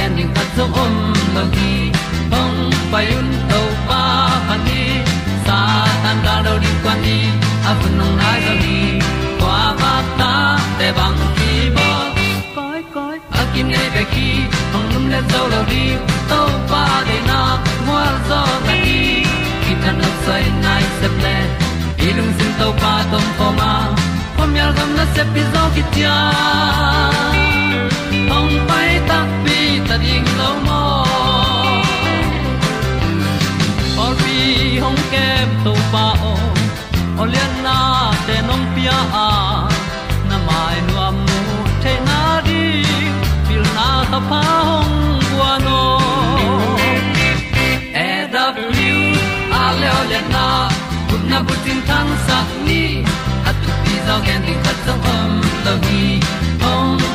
gen ding khat zo om lo gi hong pai un to pa pa ni sa tan da do di kwan ni a bu nong nai zo ni kwa ba ta te bang ki bo koi koi a kim nei be ki hong lum le zo lo di to pa de na mo zo ta ni ki tan no sai nai se ple ilung sin to pa tom ko ma. Pom yal gam na se pi zo ki hong pai ta pi ta ding lo mo or pi hong kem to pa o olian na te nong pia a na mai nu am mu te na di pil na ta pa hong bua no e da pru a le olian na kun na bu tin tan sa ni. At tu pi zo gen di khat zo om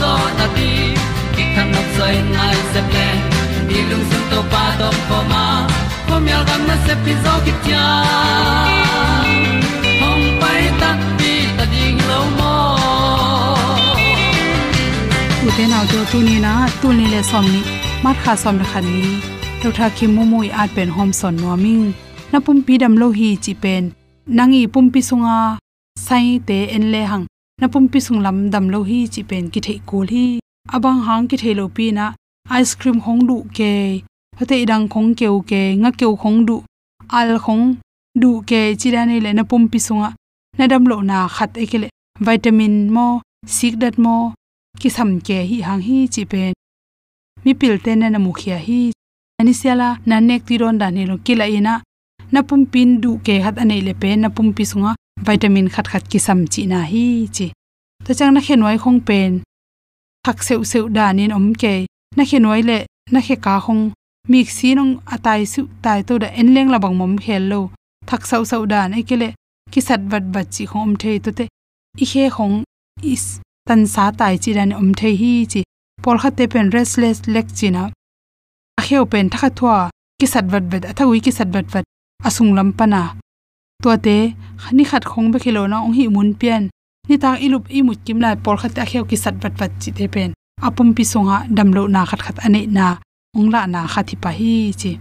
zo na ti ki kan nok sai nai se ple ni lung sun to pa to ko ma. Ko mi al gam na se pi zo ki tia hom pai ta ti ta ding lo mo u te na jo tu ni na? Tu ni le som ni. Mat kha som na khan ni. To tha ki mu mu i at pen hom son no ming. Na pum pi dam lo hi chi pen. Nangi pum pi sunga. Sai te en le hang na pum pi sung lam dam lo hi chi pen ki thei kul hi. Abang hang ki thei lo pi na ice cream khong du ke hate idang khong keu ke, nga keu khong du, al khong du ke chi da nei le na pum pi sunga na dam lo na khat ekele vitamin mo sik dat mo ki sam ke hi hang hi chi pen mi pil te na na mukhia hi. Ani siala na nek ti ron da ne lo kila ina. Na pum pin du ke hat anei le pe na pum pi sunga vitamin khat khat ki sam chi na hi chi. Ta chang na khenwai khong pen khak seu seu da nin om ke. Na khenwai le, na khe ka khong. Mik si nong atai su tai to da en leng la bang mom khel lo. Thak sau sau da ne ke le, ki sat wat bat chi khom thei to te. I khe khong is tan sa tai chi ran om thei hi chi. Pol kha te pen restless lek china a kheu pen thakha thwa ki sat wat bet athawi ki sat wat wat asung lam pana to te khani khat khong be khelo na ong hi mun pian. Ni ta ilup imut kim lai por khat a kheu ki sat vat vat chi te pen. Apum pi songa damlo na khat khat ane na. Ongla na khathi pa hi chi.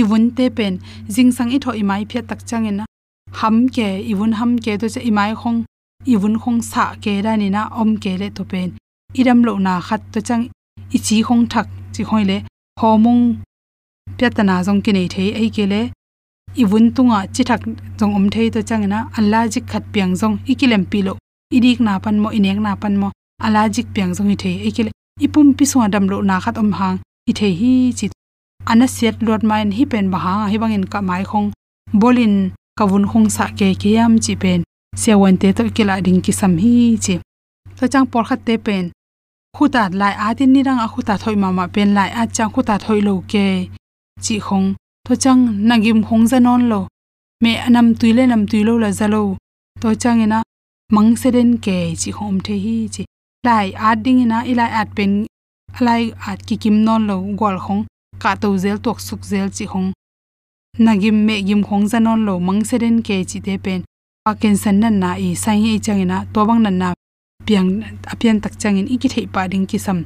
Iwun te pen, jing sang i tho i mai phia tak changin na ham ke iwun ham ke to che i mai khong. Iwun khong sa ke ra ni na, om ke le to pen. Iram lo na khat to chang. I chi khong thak chi khoi le. Homung pyatana jong ki nei thei ai ke le. iwun tunga chi thak jong om thei to changena allah jik khat piang jong ikilem pilo idik na pan mo inek na pan mo ala jik piang jong i thei ai ke le ipum pi so dam lo na khat om hang i thei hi chi ana set lot main hi pen ba ha hi bangin ka mai khong bolin kawun khong sa ke ke yam chi pen se wan te to kila ding ki sam hi chi to chang por khat te pen khuta lai a tin ni rang a khuta thoi ma ma pen lai a chang khuta thoi lo ke chi khong to chang nagim khong zanon lo. Me anam tuile nam tuilo la zalo to chang ina mang se den ke chi hom the hi chi. Lai a ding ina ilai at pen alai at ki kim non lo gol khong ka to zel tok suk zel chi hong. Nagim me gim khong zanon lo mang se den ke chi te pen. Pa ken san nan na i sai hi changina to bang nan na piang apian tak changin iki thei pa ding ki sam.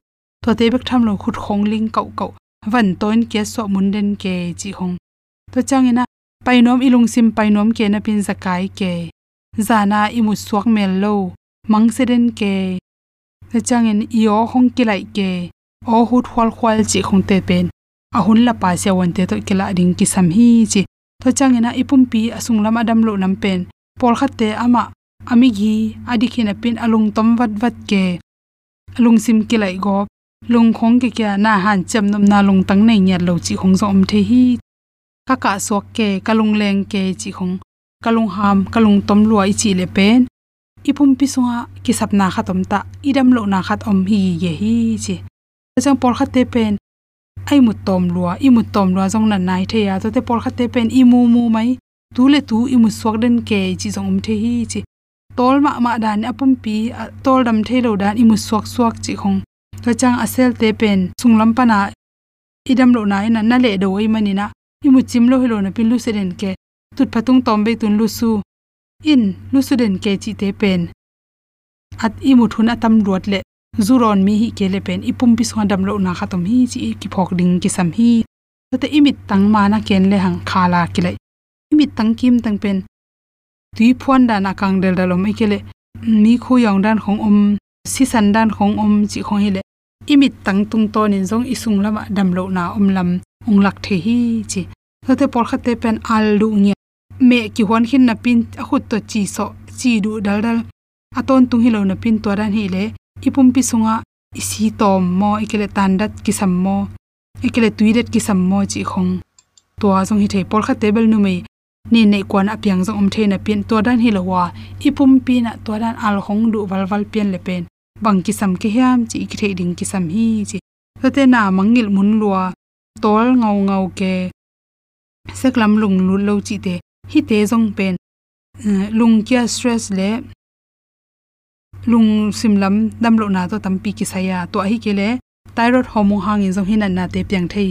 To te bek tham lo khut khong ling kau kau van toin ke so mun den ke chi khong to changina painom ilung sim painom ke na pin zakai ke zana imu suak mel lo mang se den ke to changin io hong kilai ke o hut khwal khwal chi khong te pen ahun à la pa se wan te to kila ding ki sam hi chi to changena ipum pi à asung lam adam à lo nam pen por khatte ama ami gi adi khina pin alung tom wat wat ke alung sim ki lai go lung khong ke kya na han cham nom na lung tang nei nyat lo chi khong zom the hi. Ka ka sok ke kalung leng ke chi khong kalung ham kalung tom lo ai chi le pen ipum pi sunga ki sapna khatom ta idam lo na khat om hi ye hi chi. Chang por khatte pen ai mu tom lua i mu tom lua jong na nai the ya. To te por khatte pen i mu mu mai tu le tu i mu swak den ke chi jong um the hi chi. Tol ma ma dan apum pi tol dam the lo dan i mu swak swak chi khong ตัวจังอาเซลเตเป็นสุงลำปนาอิดัมโลนาอินันนั่นเละโดยมันนี่นะอิมุจิมโลฮิโลนะเป็นลูเซเดนเกตุดพัตุงตอมไปตุนลูซูอินลูซูเดนเกจิเตเป็นอัดอิมุทุนอัตตำรวดเละจูรอนมีฮิเกเลเป็นอิปุ่มปิสวนดัมโลนาคาตมฮีจีกิพอกดิงกิสัมฮีแต่อิมิตตังมานาเกนเลหังคาลากิเลอิมิตตังกิมตังเป็นตุยพวนดานากังเดลดาลมไอเกเลมีคู่ยองด้านของอมสิสันด้านของอมจิของฮิเล imit tang tung to nin zong isung lama dam lo na om lam ong lak the hi chi. Te por khate pen al lu nge. Me ki hon hin na pin a khut to chi so, chi du dal dal. Aton tung hi lo na pin to ran hi le. Ipum pi sunga, isi tom mo, ikele tan dat ki sam mo, ikele tuidet ki sam mo chi khong. To a zong hi the por kha bel nu me ni nei kwan apyang zong om the na pin to dan hi lo wa. Ipum pi na to dan al khong du wal wal pian le pen bang ki sam ke hiam chi ki thei ding ki sam hi chi te na mangil mun lua tol ngau ngau ke seklam lung lu lo chi te hi te jong pen ừ, lung kia stress le lung simlam damlo na to tampi ki saya à, to hi kele thyroid hormone hangin jong hinan na te pyang thei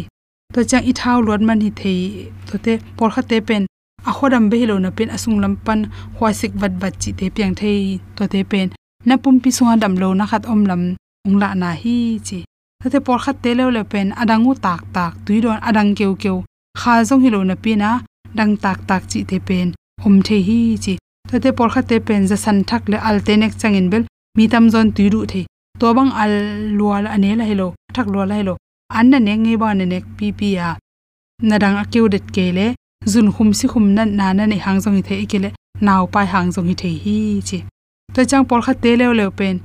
to chang i thau lot man hi thei to te por kha te pen a à, khodam be hilo na pen asung à lam pan hwa sik wat wat chi te pyang thei to te pen na pum pi sunga dam lo na khat om lam ung la na hi chi. Ta te por khat te le le pen adangu tak tak tui don adang keu keu. Kha jong hilo na pi na dang tak tak chi te pen om the hi chi. Tate por khat te pen za san thak le al te nek changin bel mi tam zon tu ru the. To bang al lual ane la hello thak lual hello an na ne nge ba ne nek pi pi ya na dang akeu det ke le, zun khum si khum na na na ne hang jong hi the ikele naw pai hang jong hi the hi chi to chang por kha te le le pen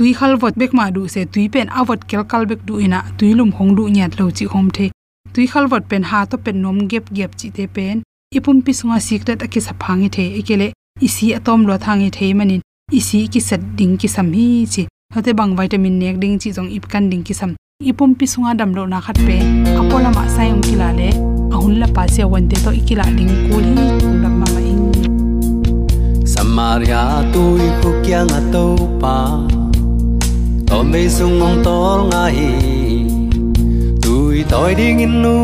tui khal vot bek ma du se, tui pen avot kel kal bek du ina tui lum hong du nyat lo chi hom the. Tui khal vot pen, ha to pen nom gep gep chi te pen. Ipum pi sunga secret aki sa phangi the ekele isi atom lo thangi the manin. Isi ki sat ding ki sam hi chi. Hote bang vitamin nek ding chi jong ip kan ding ki sam. Ipum pi sunga dam lo na khat pe. Apola ma sai kila le, ahun la pa se wan te to ikila ding kul hi lam ma ma Maria samaria tui khu kia nga to pa. To me sung ngong tol nga hi tui toi đi in nu,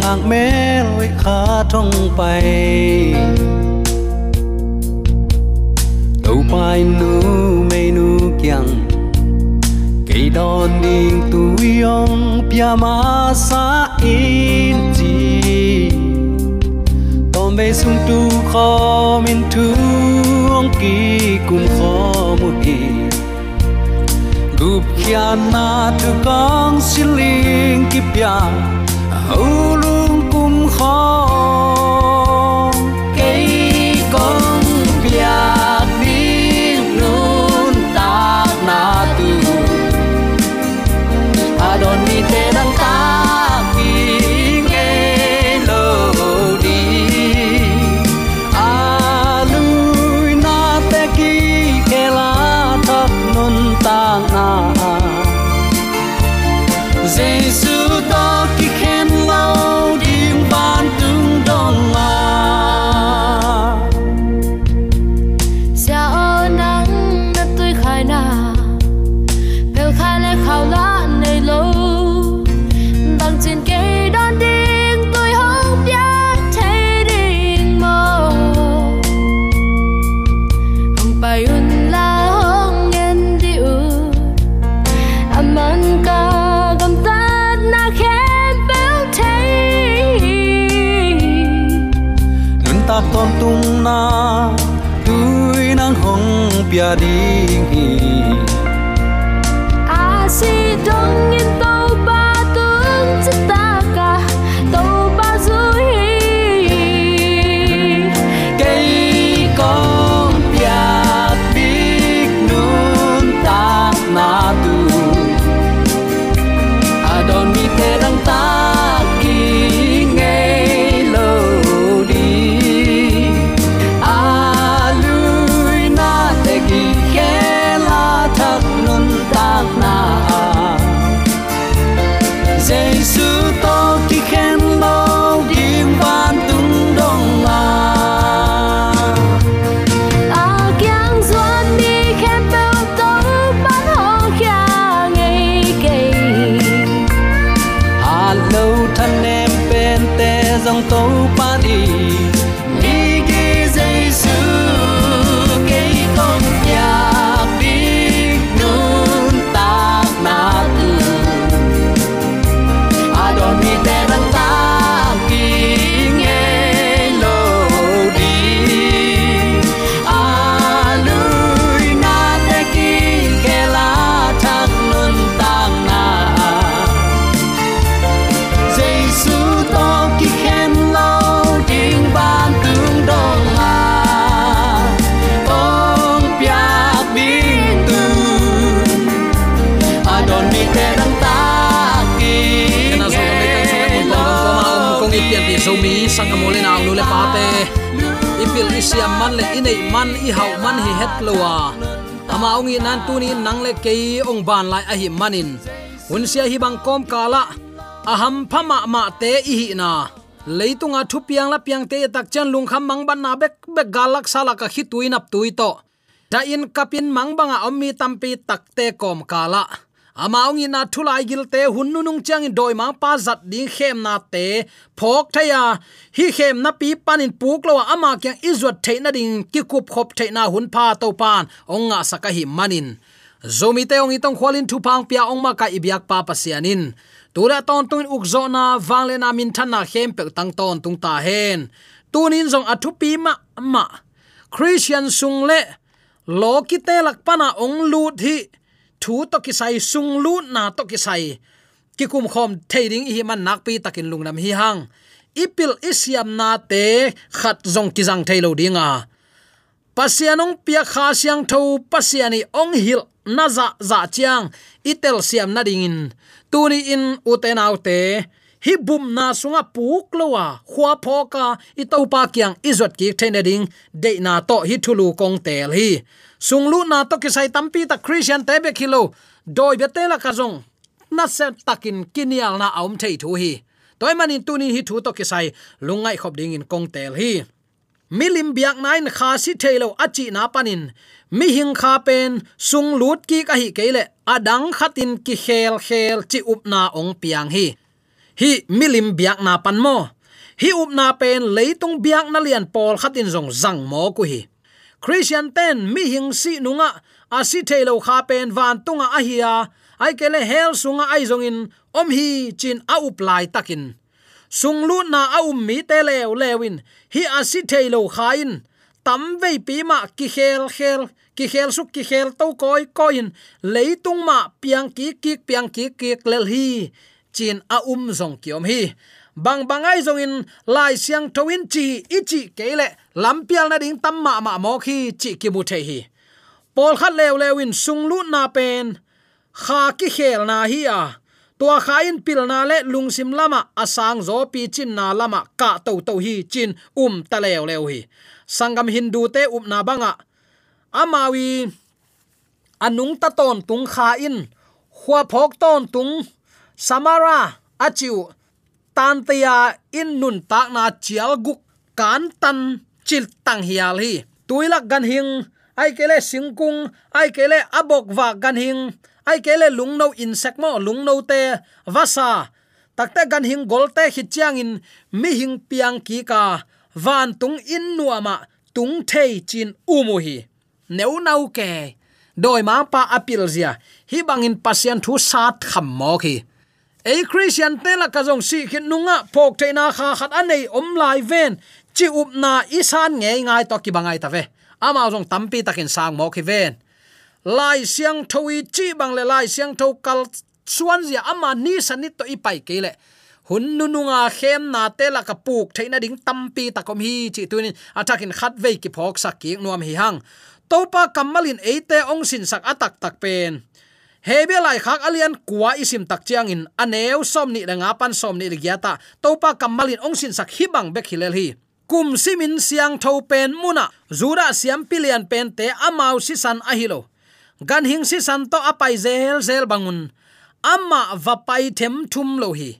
ngang mê lôi khá trông bay Tàu pai nu me nu kiang. Cây đòn đi tui yong pia ma sa in chi về sung tu kho min thu ong ki cùng kho mu hi gup kia na tu kong siling ki pia au lung kum kho. Siam man le inei, man i hau, man hi het lowa ama ongi nan tu ni nang le ke ong ban lai a hi manin. Hun sia hi bang kom kala, aham phama ma te i hi na. Leitunga thu piang la piang te tak chan lung kham mang ban na bek bek galak sala ka hi tui tuito da in kapin mang banga ommi tampi takte kom kala amaung ina thulai gil te hunnu nung chang in doi ma pa zat ding khem na te. Phok thaya, hi khem na pi panin puk lo ama kyang izwat theina ding ki kup khop theina hun pha to pan. Onga saka hi manin. Zomi te ong itong khwalin thu pang pia ong ma ka ibyak pa pasianin tura ton tun uk zo na wangle na min than na khem pe tang ton tung ta hen. Tunin zong athu pi ma ma. Christian sung le lo ki te lak pana ong lut hi thu to ki sai sung lu na to ki sai ki kum khom thading hi man nak pi takin lungnam hi hang. Ipil isiam na te khat zong ki jang thailo dinga pasianong pia kha siang tho pasiani ong hil na za za chiang. Itel siam na dingin tuni in uten autte hi bum na sunga puk lowa khwa phoka i pa kyang izot ki thene ding. De na to hi thulu kong tel hi sunglu na to ki sai tampi ta christian tebe kilo doi bete la ka jong na se takin kinial na aum thei thu hi. Toy manin tuni hi thu to ki sai. Lungai khop ding in kong tel hi. Milim biak nain kha si thailo achi na panin. Mi hing kha pen, sung lut ki ka hi kele adang khatin ki khel khel chi up na ong piang hi. Hi, milim biak na pan mo. Hi up na pen, leitung biak na lian pol khatin zong zang mo ku hi christian ten mi hing si nunga asi thelo kha pen van tunga ahia ai kele hel sunga ai zongin om hi chin a uplai takin. Sunglu na a um mi te lew lewin hi asi thelo khain tam vei pi ma ki khel khel, ki khel suk ki khel to koi koin leitung ma piang ki ki piang ki ki lel hi, chin a um zong kiom hi bang bangai zong in, lai siang toin chi ichi kele lampial na ding tam ma ma mo khi chi ki bu the hi. Pol khat lew lewin sung lu na pen. Kha ki khel na hi a. Tua kha in pil na le lung sim lama asang zo pi chin na lama ka to to hi chin um ta lew lew hi. Sangam hindu te up na banga amawi, anung ta ton tung kha in. Khwa phok ton tung. Samara, achiu tan tia in nun tak na chial guk kan tan chil tang hial hi. Tuilak gan hing, ai kele singkung, ai kele abok wa gan hing, ai kele lungno insect mo lungno te vasa. Takte gan hing golte khichiang in, mi hing piang ki ka van tung in nuama tung thei chin umu hi. Neu nau ke, doi ma pa apil zia. Hi bangin pasien thu sat kham mo khi ei christian te la ka jong si khin nunga phok theina kha khat anei om lai ven chi up na isan nge ngai to ki bangai ta ve ama jong tampi takin sang mo khi ven lai siang thoi chi bang le lai siang tho kal suan zia ama ni sanit to ipai ke le hun nu nu nga khem na te la ka puk theina ding tampi takom hi. Chi tunin atakin khat ve ki phok sak ki nuam hi hang topa kamalin eite ong sin sak atak tak pen hebe lai khak alian kwa isim tak chiang in aneu som ni nga pan som ni gyata topa kamalin ong sin sak hibang bek hilel hi. Kum simin siang tho pen muna. Zura siam pilian pen te amau si san ahilo. Gan hing si san to apai zel zel bangun. Amma vapai them thum lo hi.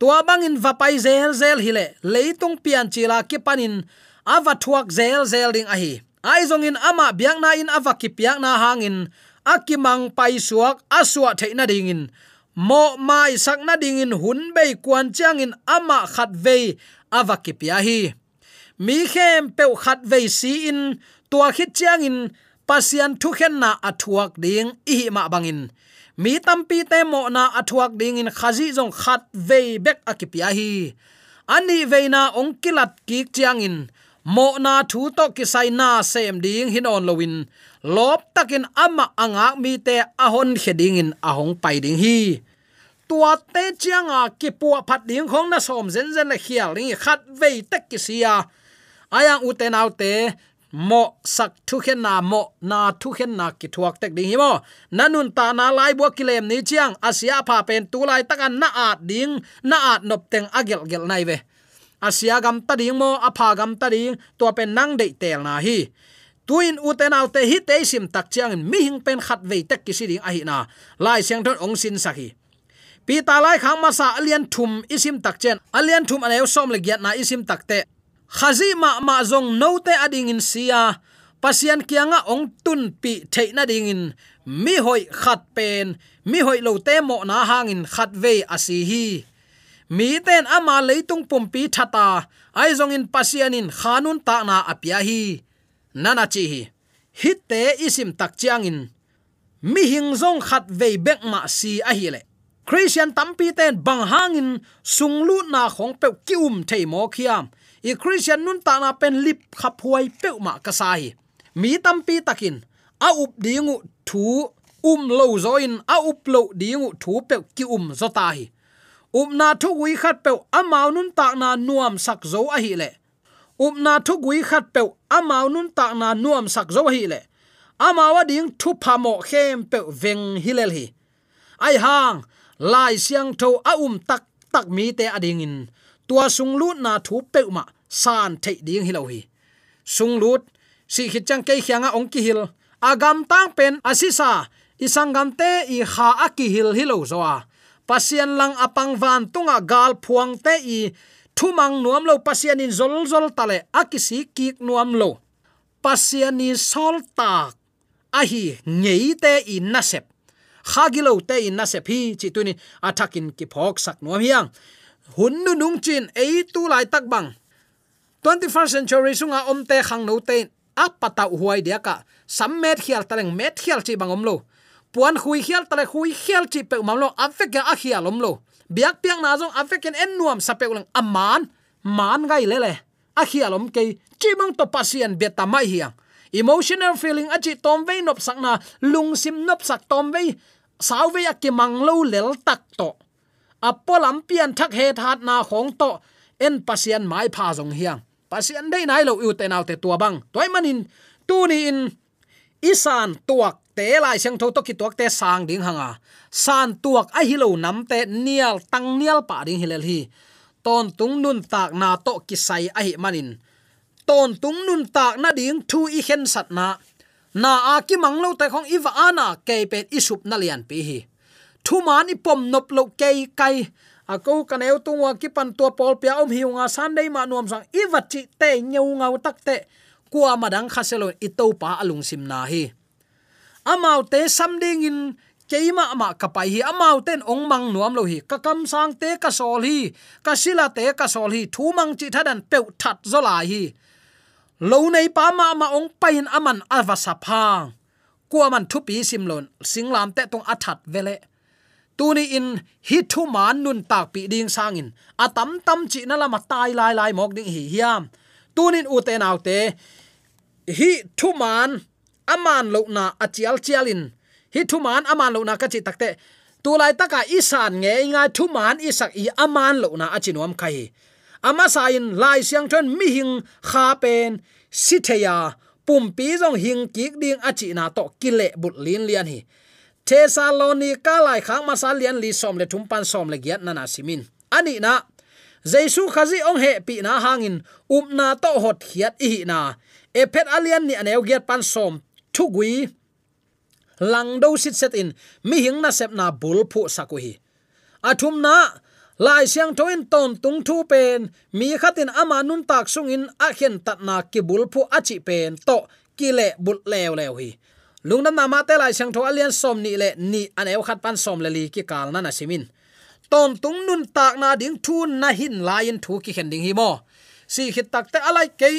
Tua bangin vapai zel zel hile leitung pian chila ki panin ava thuak zel zel ding ahi. Ai zongin ama biang na in ava ki na hangin akimang pai suak aswa theina dingin mo mai sakna dingin hun bei kwan changin ama khat ve ava ki hi. Mi khem pe khat ve si in tua khit changin pasian thu khen na athuak ding i ma bangin mi tampi te mo na athuak ding in khazi jong khat ve bek akipia hi. Ani veina ongkilat ki chiang in mo na thu to ki sai na sem ding hin on lowin. Lop takin ama anga mi te ahon kheding in ahong pai ding hi. Tua te chianga ki pu phat ding khong na som zen zen la khial ni khat ve tek ki sia. Ayang nau te, mo sak thu khen na, mo na thu khen na ki thuak tek ding himo nanun ta na lai bo kilem ni chiang asia pha pen tu lai takan na at ding, na at nop teng agel gel nai ve asia gam ta ding mo apha gam ta ding to pen nang de tel na hi tuin uten autte hi te sim tak chiang mi hing pen khat ve tak ki siding a hi na lai siang thon ong sin sakhi. Pi ta lai khang ma sa alian thum isim tak chen alian thum anew som le giat na isim tak te khazi ma ma zong no te ading in sia. Pasian kianga ong tun pi theina ding in mi hoi khat pen. Mi hoi lo te mo na hangin khat ve asi hi mi ten ama leitung pumpi thata. Aizong in pasianin khanun ta na apia hi. Nana chi hi. Hit te isim tak chiangin mi hing zong khat ve bek ma si a hi le. Christian tampi ten bang hangin sunglu na khong pe kium thei mo khiam. I christian nun ta na pen lip khap huai pe ma ka sai mi tampi takin. A up dingu thu um lo zoin a up lo dingu thu pe ki um zo ta hi upna na thu gui khat pe amau nun ta na nuam sak zo a hi le. Upna thu gui khat pe amau nun ta na nuam sak zo hi le. Amawa ding thu phamo khem pe veng hilel hi. Ai hang, lai siang tho a um tak tak mi te ading in. Tua sung lut na thu pe ma, san thei ding hi lo hi. Sung lut, si khit chang ke khianga ong ki hil. Agam tang pen asisa isangam te i kha aki hil hi lo zoa pasien lang apang van tunga gal phuang te i, thumang nuam lo pasien in zol zol tale, akisi kik nuam lo. Pasien ni sol tak a hi ngei te i nasep. Khagilo te i nasep hi, chi tuni athakin ki phok sak nuam hiang. Hun nu nung chin ei tu lai tak bang. 21st century sunga omte khang no te, apata huai dia ka sammet khial taleng met khial chi bangom lo puan khui khial tale khui khial chi pe mam lo afek ya akhia lom lo. Biak piang na jong afek en nuam sape ulang aman man. Gai le le. Akhia lom ke chi mang to pasien beta mai hiang. Emotional feeling achi tom ve nop sakna lung sim nop sak tom ve sau ve ki mang lo lel tak to. Apolam pian thak he that na khong to, en pasien mai pha jong hiang. Pasien dei nai lo u te nau te tua bang. Toy manin, tu ni in isan tuak te lai sang tho to ki tuak te sang ding hanga. San tuak a hilo nam te nial tang nial pa ding hilel hi. Ton tung nun tak na to ki sai a hi manin. Ton tung nun tak na ding thu i hen sat na. Na a ki mang lo te khong iwa ana ke pe isup na lian pi hi. Thu man i pom nop lo ke kai. A ko kan tung wa ki pan to pol pia om hiunga sunday ma nuam sang i wat chi te nyau ngau tak te kwa madang khaselo i pa alung à sim na hi. Amau te samding in keima ama kapai hi. À Amau ten ong mang nuam lo hi. Ka kam sang te ka sol hi ka sila te ka sol hi thu mang chi thadan pe that zola hi. Lo nei pa ma ma ong pain à aman avasa phang kwa man thu pi sim lon singlam te tong athat vele tuni in, hi thu man nun tak pi ding sangin atam tam chi na lama tai lai lai mok ding hi hiam. Tunin u autte hi thu man aman lo na achial chialin hi thu man aman lo na ka chi takte. Tu lai taka isan nge inga thu man isak i aman lo na achinom khai ama sain lai siang thon mi hing kha pen. Sitheya pum pi jong hing kik ding achi na to kile but lin lian hi. Thessalonica lai khang ma sa lian li som le thum pan som le giat na na simin. Ani na, jesu khazi ong he pi na hangin up na to hot khiat i na e pet alian ni aneu giat pan som. Thu gui. Lang do sit set in. Mi hing na sep na bul phu sakuhi athum na, lai siang toin ton tung thu pen. Mi khatin ama nun tak sung in a khen tat na ki bul phu achi pen. To kile bul lew lew hi. Lung na ma te lai siang tho alian som ni le ni an eu khat pan som le li ki kal na na simin ton tung nun tak na ding thu na hin lain thu ki khen ding hi mo. Si khit tak te alai ke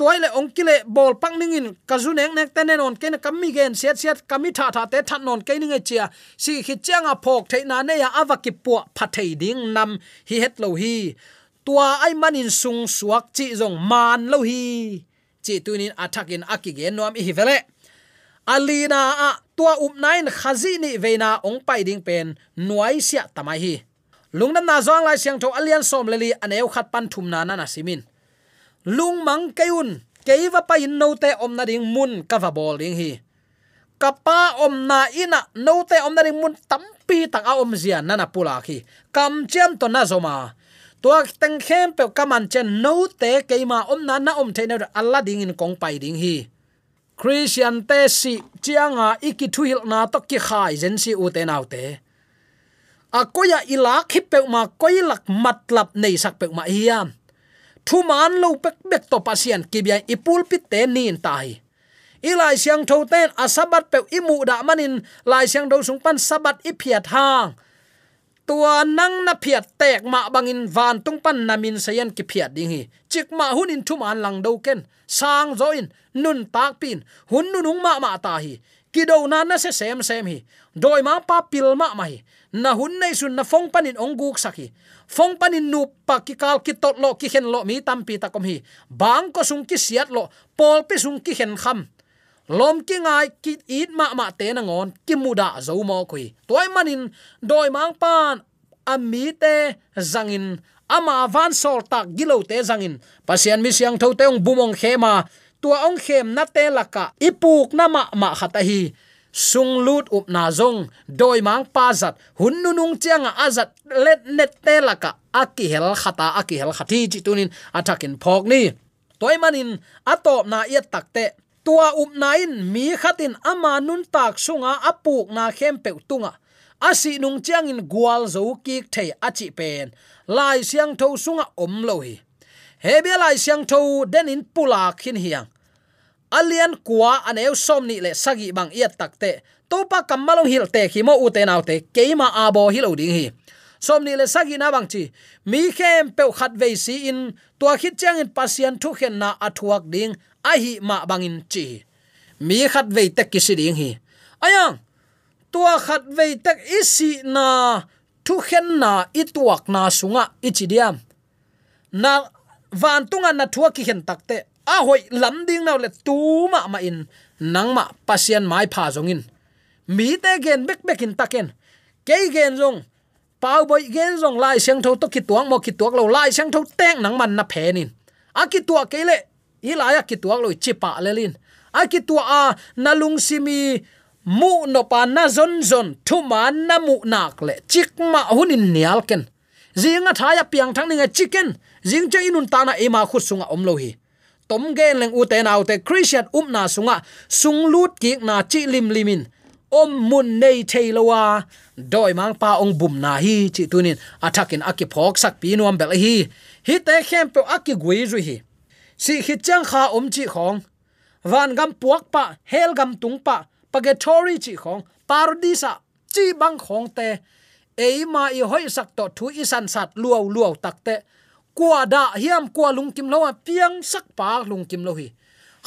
toy le ong kile bol pang ning in kazu nek nek tenen on ken kam mi gen set siat kami tha tha te that non ke ning chia. Si khi chang a phok the na ne ya awaki pu phathei ding nam, hi het lo hi. Tua ai manin sung suak chi jong man lo hi. Chi tunin athakin akigen nom hi vele. Alina a tua up nine khazi ni veina ong pai ding pen, nuai sia tamai hi. Lungnam na zong lai siang tho alian som leli aneu khat pan thum na na simin lung mang keun keiwa pa in no te om na ding mun ka va bol ding hi. Kapa om na ina no te om na ding mun tampi tak a om zia na na pula khi. Kam chem to na zoma tua teng khem pe kaman chen no te keima om na na om the na alla ding in kong pai ding hi. Christian te si chianga iki thuil na to ki khai zen si u te nau te. Akoya ilak ila pe ma koilak matlap nei sak pe ma hiam thu man lo pek bek to kia bia ipul pit te nin tai. Ilai siang tho ten asabat pe imu da manin, lai siang do sung pan sabat i phiat hang. Tua nang na phiat tek ma bangin van tung pan namin sayan ki phiat ding hi. Chik ma hunin thu man lang do ken. Sang zo in, nun tak pin, hun nunung ma ma ta hi. Kido na na se sem sem hi. Doi ma pa pil ma mai na hun nei sun na phong panin ongguk saki phong panin nu pa ki kal ki tot lo ki hen lo mi tam pi ta kom hi. Bang ko sung ki siat lo pol pi sung ki hen kham. Lom ki ngai ki it ma ma te na ngon, ki muda zo mo khui toy manin doi mang pan ami te zangin. Ama van sol tak gilo te zangin. Pasian mi siang tho te ong bumong khema tua ong khem na te laka ipuk na ma ma khata hi sung lut up na zong doi mang pa zat hun nu nung chianga azat let net te laka aki hel khata aki hel khati chi tunin atakin phok ni toy manin atop na ia takte tua up na in mi khatin ama nun tak sunga apuk na khem pe tunga asi nung chiang in gwal zo ki thei achi pen lai siang tho sunga om lo hi hebia lai siang tho den in pula khin hiang alian kwa aneu somni le sagi bang iat takte topa kamalong hil te khimo u te keima abo hilo ding hi somni le sagi na bang chi mi khem pe khat ve si in tua khit chang in pasian thu khen na athuak ding a hi ma bangin chi mi khat ve te kisi ding hi ayang tua khat ve tak isi na thu khen na ituak na sunga ichidiam na van tunga na thuak ki hen takte a hoi, lam ding na le tu ma ma in. Nang ma, pasien mai pha zongin mi te gen, bek bek in taken. Ke gen zong, pau boy gen zong, lai siang tho to ki tuang mo, ki tuak lo, lai siang tho teng nang man na phenin a ki tuak ke le, i la ya ki tuak lo chi pa le lin. A ki tuak, a, na lung simi mu no pa na zon zon, thu ma na mu nak le. Chik ma hunin nial ken. Zinga thaya piang thang ninga chicken jing che inun ta na ema khu sunga omlo hi. Tom gen leng u te nau te christian um na sunga sung lut ki na chi lim limin om mun nei theilowa doi mang pa ong bum na hi chi tunin athakin aki phok sak pi nuam bel hi hi te khem pe aki gui ru hi si hi chang kha om chi khong van gam puak pa hel gam tung pa pagatory chi khong paradisa chi bang khong te eima i hoi sak to thu i san sat luau luau takte kwa da hiam kwa lungkim lo piang sak pa lungkim lo hi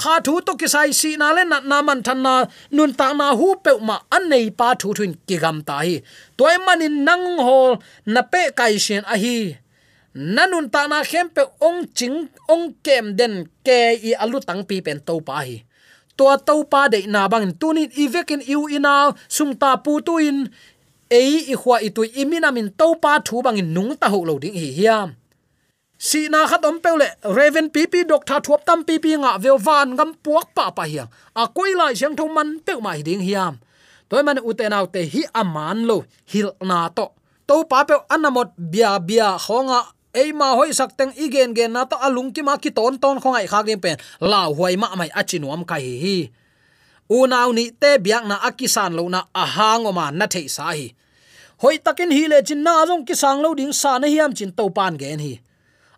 kha thu to ki sai si na le na na man than na, nun ta na hu pe ma an nei pa thu thuin ki gam ta hi. Toy manin nang hol na pe kai shen a hi. Nanun ta na khem pe ong ching, ong kem den ke i alu tang pi pen to pa hi. To to pa de na bang tunin vekin u ina sum ta pu tu in. Ei i khwa i tu imina min to pa thu bang in nung ta ho lo ding hi hiam si na khat om peule raven pp doctor thuap tam pp nga vel van gam puak pa pa hiang. A koi lai siang thong man pe mai ding hiam. Toy man uten autte hi aman lo, hil na to. To pa pe anamot bia bia khonga eima hoi sak teng igen gen na to alung ki ma ki ton ton khongai khak pen. La huai ma mai achinuam kai hi u naw ni te biak na akisan lo na ahang ma na thei sa hi. Hoi takin hi le chin na jong ki sang lo ding sa na hiam chin to pan gen hi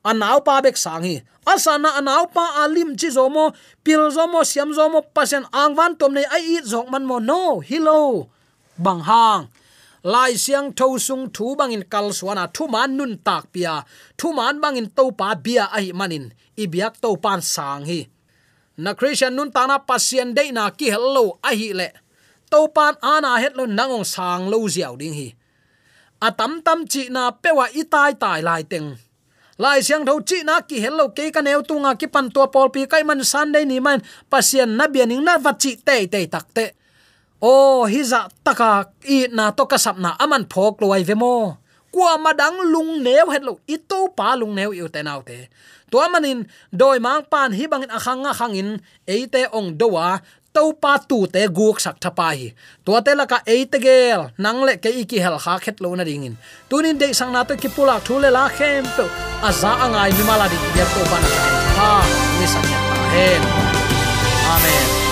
anaw pa bek sang hi asana anaw pa alim chi zomo pil zomo siam zomo pasen angwan tom nei ai it zok man mo no, hilo. Bang hang lai siang tho sung thu bangin kal suana thu man nun tak pia. Thu man bangin to pa bia ai manin. Ibiak to pan sang hi na christian nun ta na pasien de na ki hello a hi le. To pan ana het lo nangong sang lo ziaw ding hi. Atam tam chi na pewa itai tai lai teng lai siang tho chi na ki hello ke ka neu tunga ki pan to pol pi kai man sunday ni man, pasien na bianing na wat chi te te tak te. O hiza taka i na to ka sap na aman phok loi ve mo. Kwa madang lung neu het lo, i to pa lung neu yu te nau te. To manin, doi mang pan hi bangin in khangin eite ong dowa to pa tu te guk sak thapa hi to te la ka e te gel nang le ke iki hel kha khet lo na ringin tunin de sang na to ki pulak thu le la khem to aza angai mi mala di ya to bana ha ni sang ya ta hen amen